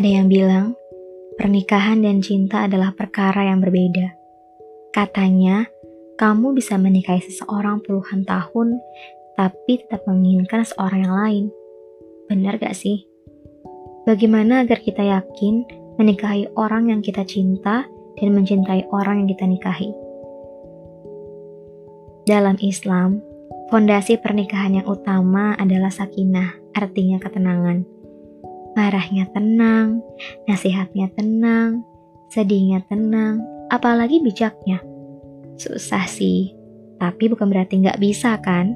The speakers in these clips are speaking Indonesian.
Ada yang bilang, pernikahan dan cinta adalah perkara yang berbeda. Katanya, kamu bisa menikahi seseorang puluhan tahun, tapi tetap menginginkan seorang yang lain. Benar gak sih? Bagaimana agar kita yakin menikahi orang yang kita cinta dan mencintai orang yang kita nikahi? Dalam Islam, fondasi pernikahan yang utama adalah sakinah, artinya ketenangan marahnya tenang, nasihatnya tenang, sedihnya tenang, apalagi bijaknya. Susah sih, tapi bukan berarti nggak bisa kan?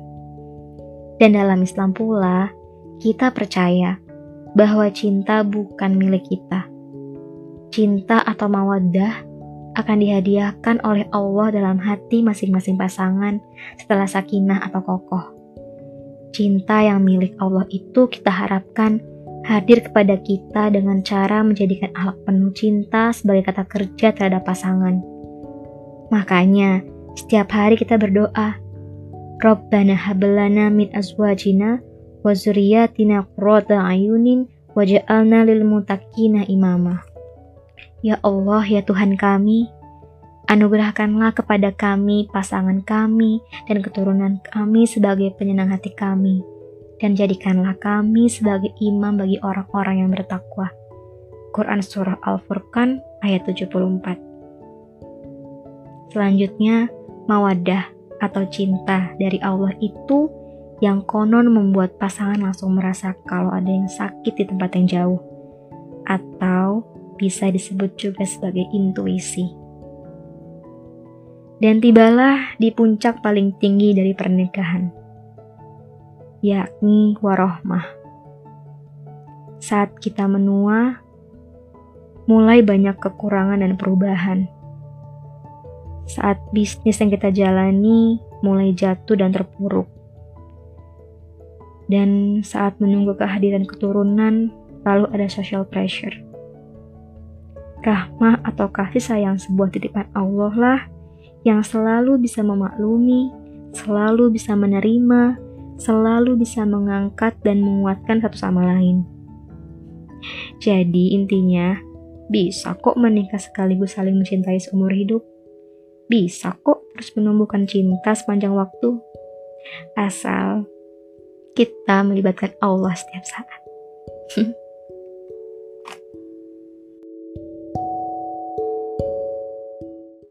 Dan dalam Islam pula, kita percaya bahwa cinta bukan milik kita. Cinta atau mawaddah akan dihadiahkan oleh Allah dalam hati masing-masing pasangan setelah sakinah atau kokoh. Cinta yang milik Allah itu kita harapkan hadir kepada kita dengan cara menjadikan alat penuh cinta sebagai kata kerja terhadap pasangan. Makanya, setiap hari kita berdoa, Rabbana hablana min azwajina wa zuriyatina qurrata ayunin waj'alna lil muttaqina imama. Ya Allah, ya Tuhan kami, anugerahkanlah kepada kami, pasangan kami, dan keturunan kami sebagai penyenang hati kami dan jadikanlah kami sebagai imam bagi orang-orang yang bertakwa. Quran Surah Al-Furqan ayat 74 Selanjutnya, mawadah atau cinta dari Allah itu yang konon membuat pasangan langsung merasa kalau ada yang sakit di tempat yang jauh. Atau bisa disebut juga sebagai intuisi. Dan tibalah di puncak paling tinggi dari pernikahan, yakni warohmah. Saat kita menua, mulai banyak kekurangan dan perubahan. Saat bisnis yang kita jalani mulai jatuh dan terpuruk. Dan saat menunggu kehadiran keturunan, lalu ada social pressure. Rahmah atau kasih sayang sebuah titipan Allah lah yang selalu bisa memaklumi, selalu bisa menerima, selalu bisa mengangkat dan menguatkan satu sama lain. Jadi intinya, bisa kok menikah sekaligus saling mencintai seumur hidup. Bisa kok terus menumbuhkan cinta sepanjang waktu. Asal kita melibatkan Allah setiap saat.